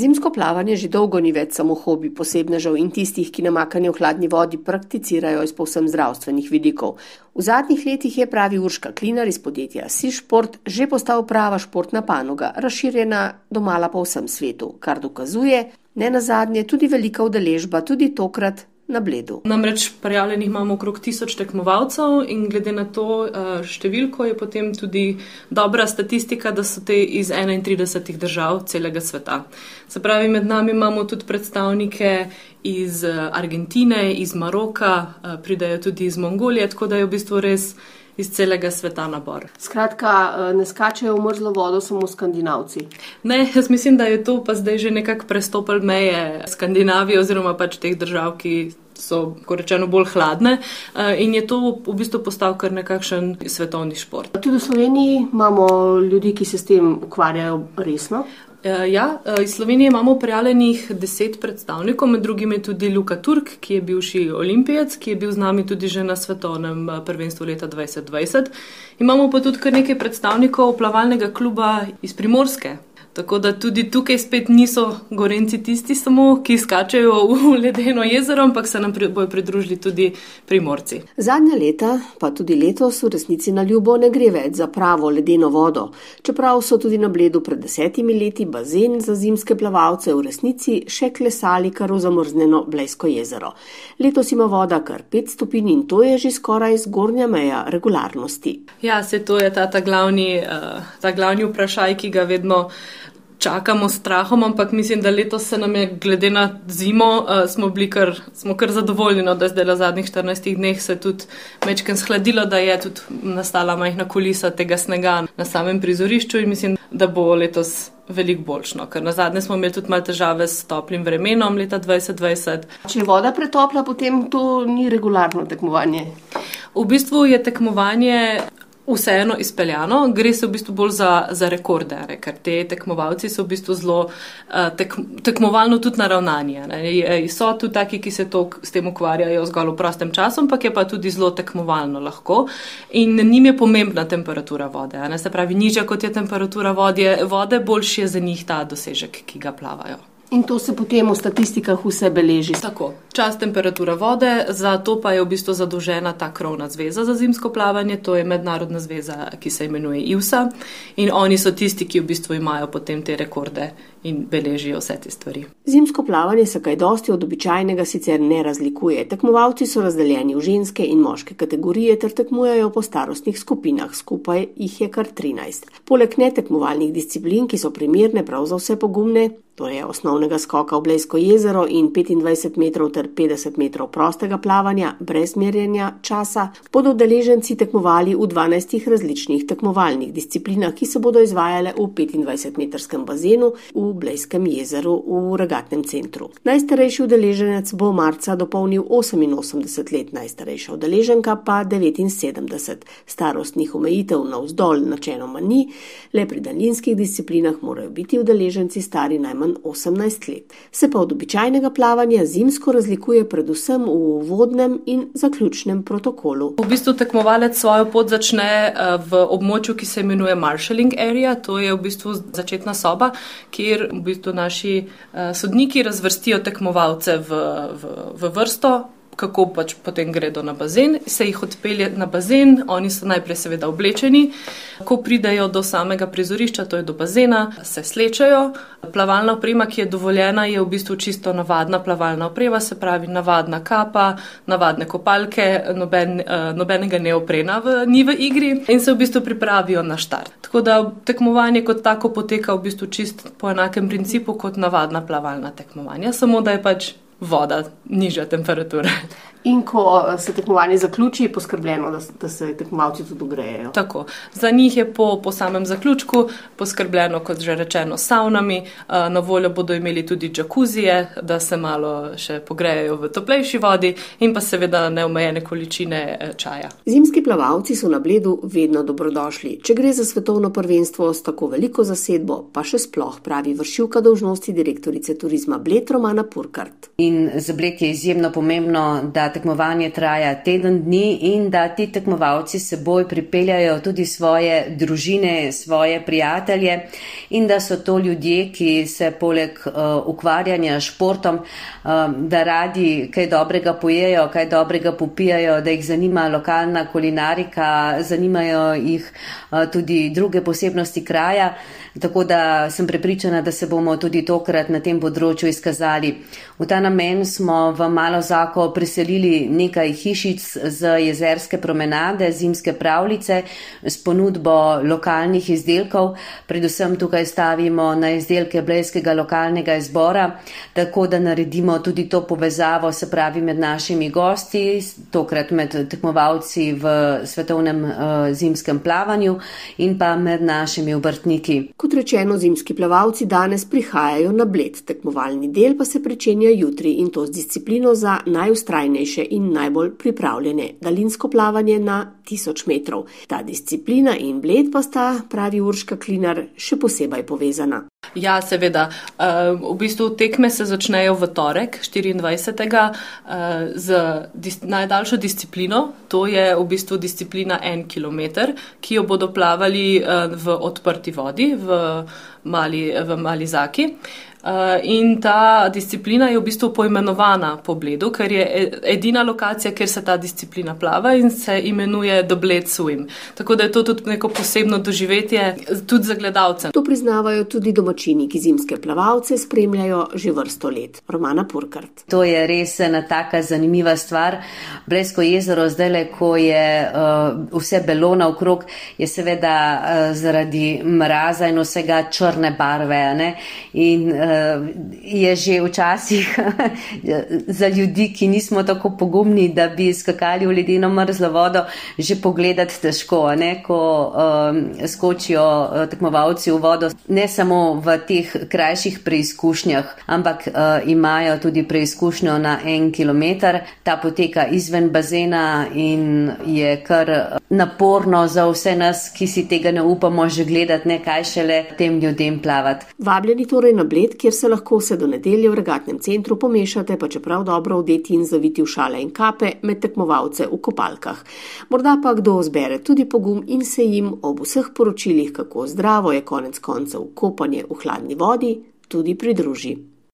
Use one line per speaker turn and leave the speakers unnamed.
Zimsko plavanje že dolgo ni več samo hobi posebnežev in tistih, ki namakanje v hladni vodi prakticirajo iz povsem zdravstvenih vidikov. V zadnjih letih je pravi Urška Klinar iz podjetja Sišport že postal prava športna panoga, razširjena domala po vsem svetu, kar dokazuje, ne nazadnje, tudi velika udeležba, tudi tokrat na bledu.
Namreč prijavljenih imamo okrog tisoč tekmovalcev in glede na to eh, številko je potem tudi dobra statistika, da so te iz 31 držav celega sveta. Se pravi, med nami imamo tudi predstavnike iz eh, Argentine, iz Maroka, eh, pridajo tudi iz Mongolije, tako da je v bistvu res iz celega sveta nabor.
Skratka, eh, ne skačejo v mrzlo vodo samo skandinavci.
Ne, jaz mislim, da je to pa zdaj že nekako prestopil meje Skandinavije oziroma pač teh držav, ki so, ko rečeno, bolj hladne eh, in je to v bistvu postal kar nekakšen svetovni šport.
Tudi v Sloveniji imamo ljudi, ki se s tem ukvarjajo resno.
Eh, ja, eh, iz Slovenije imamo prijavljenih deset predstavnikov, med drugim je tudi Luka Turk, ki je bivši olimpijec, ki je bil z nami tudi že na svetovnem eh, prvenstvu leta 2020. Imamo pa tudi kar nekaj predstavnikov plavalnega kluba iz Primorske, Tako da tudi tukaj spet niso gorenci tisti samo, ki skačejo v ledeno jezero, ampak se nam bojo pridružili tudi primorci.
Zadnja leta, pa tudi letos v resnici na ljubo ne gre več za pravo ledeno vodo. Čeprav so tudi na bledu pred desetimi leti bazen za zimske plavalce v resnici še klesali kar v zamrzneno Blejsko jezero. Letos ima voda kar 5 stopinj in to je že skoraj zgornja meja regularnosti.
Ja, se to je ta, ta, glavni, uh, ta glavni vprašaj, ki ga vedno čakamo s strahom, ampak mislim, da letos se nam je, glede na zimo, uh, smo bili kar, smo kar zadovoljni, no, da je zdaj v zadnjih 14 dneh se tudi mečken schladilo, da je tudi nastala majhna kulisa tega snega na samem prizorišču in mislim, da bo letos. Veliko boljšno, ker na zadnje smo imeli tudi malo težave s toplim vremenom leta 2020.
Če je voda pretopla, potem to ni regularno tekmovanje.
V bistvu je tekmovanje vseeno izpeljano, gre se v bistvu bolj za, za rekorde, ne? ker te tekmovalci so v bistvu zelo uh, tek, tekmovalno tudi naravnani. So tudi taki, ki se to, s tem ukvarjajo zgolj v prostem času, ampak je pa tudi zelo tekmovalno lahko in njim je pomembna temperatura vode. Se pravi, nižja kot je temperatura vode, vode boljši je za njih ta dosežek, ki ga plavajo.
In to se potem v statistikah vse beleži.
Tako, čas temperatura vode, za to pa je v bistvu zadolžena ta krovna zveza za zimsko plavanje, to je mednarodna zveza, ki se imenuje IUSA. In oni so tisti, ki v bistvu imajo potem te rekorde in beležijo vse te stvari.
Zimsko plavanje se kaj dosti od običajnega sicer ne razlikuje. Tekmovalci so razdeljeni v ženske in moške kategorije ter tekmujejo po starostnih skupinah, skupaj jih je kar 13. Poleg netekmovalnih disciplin, ki so primerne prav za vse pogumne, to je osnovnega skoka v Blejsko jezero in 25 metrov ter 50 metrov prostega plavanja brez merjenja časa, bodo udeleženci tekmovali v 12 različnih tekmovalnih disciplinah, ki se bodo izvajale v 25-metrskem bazenu v Blejskem jezeru v regatnem centru. Najstarejši udeleženec bo marca dopolnil 88 let, najstarejša udeleženka pa 79. Starostnih omejitev na vzdolj načeloma ni, le pri daljinskih disciplinah morajo biti udeleženci stari najmanj 18 let. Se pa od običajnega plavanja zimsko razlikuje predvsem v vodnem in zaključnem protokolu.
V bistvu tekmovalec svojo pot začne eh, v območju, ki se imenuje Marshalling Area, to je v bistvu začetna soba, kjer v bistvu naši uh, sodniki razvrstijo tekmovalce v, v, v vrsto, kako pač potem gredo na bazen, se jih odpelje na bazen, oni so najprej seveda oblečeni, ko pridajo do samega prizorišča, to je do bazena, se slečajo. Plavalna oprema, ki je dovoljena, je v bistvu čisto navadna plavalna oprema, se pravi navadna kapa, navadne kopalke, noben, uh, nobenega neoprena v, ni v igri in se v bistvu pripravijo na štart. Tako da tekmovanje kot tako poteka v bistvu čist po enakem principu kot navadna plavalna tekmovanja, samo da je pač voda nižja temperatura.
In ko eh, se tekmovanje zaključi, je poskrbljeno, da, da se tekmovalci tudi ogrejejo.
Tako. Za njih je po, po samem zaključku poskrbljeno, kot že rečeno, s savnami. Eh, na voljo bodo imeli tudi džakuzije, da se malo še pogrejejo v toplejši vodi in pa seveda neomejene količine eh, čaja.
Zimski plavalci so na bledu vedno dobrodošli. Če gre za svetovno prvenstvo s tako veliko zasedbo, pa še sploh pravi vršilka dolžnosti direktorice turizma Bled Romana Purkart.
In za Bled je izjemno pomembno, da tekmovanje traja teden dni in da ti tekmovalci seboj pripeljajo tudi svoje družine, svoje prijatelje in da so to ljudje, ki se poleg uh, ukvarjanja športom, uh, da radi kaj dobrega pojejo, kaj dobrega popijajo, da jih zanima lokalna kulinarika, zanimajo jih uh, tudi druge posebnosti kraja. Tako da sem prepričana, da se bomo tudi tokrat na tem področju izkazali. V ta namen smo v Malo Zako preselili nekaj hišic z jezerske promenade, zimske pravljice s ponudbo lokalnih izdelkov. Predvsem tukaj stavimo na izdelke blejskega lokalnega izbora, tako da naredimo tudi to povezavo, se pravi med našimi gosti, tokrat med tekmovalci v svetovnem uh, zimskem plavanju in pa med našimi obrtniki.
Kot rečeno, zimski plavalci danes prihajajo na bled, tekmovalni del pa se pričenja jutri in to z disciplino za najustrajnejše in najbolj pripravljene daljinsko plavanje na 1000 metrov. Ta disciplina in bled pa sta, pravi Urška Klinar, še posebej povezana.
Ja, seveda. Eh, v bistvu tekme se začnejo v torek, 24. Eh, z najdaljšo disciplino, to je v bistvu disciplina en kilometr, ki jo bodo plavali eh, v odprti vodi v mali, v mali zaki. In ta disciplina je v bistvu poimenovana po bledu, ker je e, edina lokacija, kjer se ta disciplina plava in se imenuje The Blade Swim. Tako da je to tudi neko posebno doživetje tudi za gledalce.
To priznavajo tudi domačini, ki zimske plavalce spremljajo že vrsto let. Romana Purkart.
To je res ena taka zanimiva stvar. Blesko jezero zdaj le, ko je uh, vse belo naokrog, je seveda uh, zaradi mraza in vsega črne barve. In uh, je že včasih za ljudi, ki nismo tako pogumni, da bi skakali v ledeno mrzlo vodo, že pogledati težko, ne? ko um, skočijo uh, tekmovalci v vodo, ne samo v teh krajših preizkušnjah, ampak uh, imajo tudi preizkušnjo na en kilometr. Ta poteka izven bazena in je kar naporno za vse nas, ki si tega ne upamo že gledati, ne kaj šele tem ljudem plavati.
Vabljeni torej na bled, kjer se lahko vse do nedelje v regatnem centru pomešate, pa čeprav dobro odeti in zaviti v šale in kape med tekmovalce v kopalkah. Morda pa kdo zbere tudi pogum in se jim ob vseh poročilih, kako zdravo je konec koncev kopanje v hladni vodi, tudi pridruži.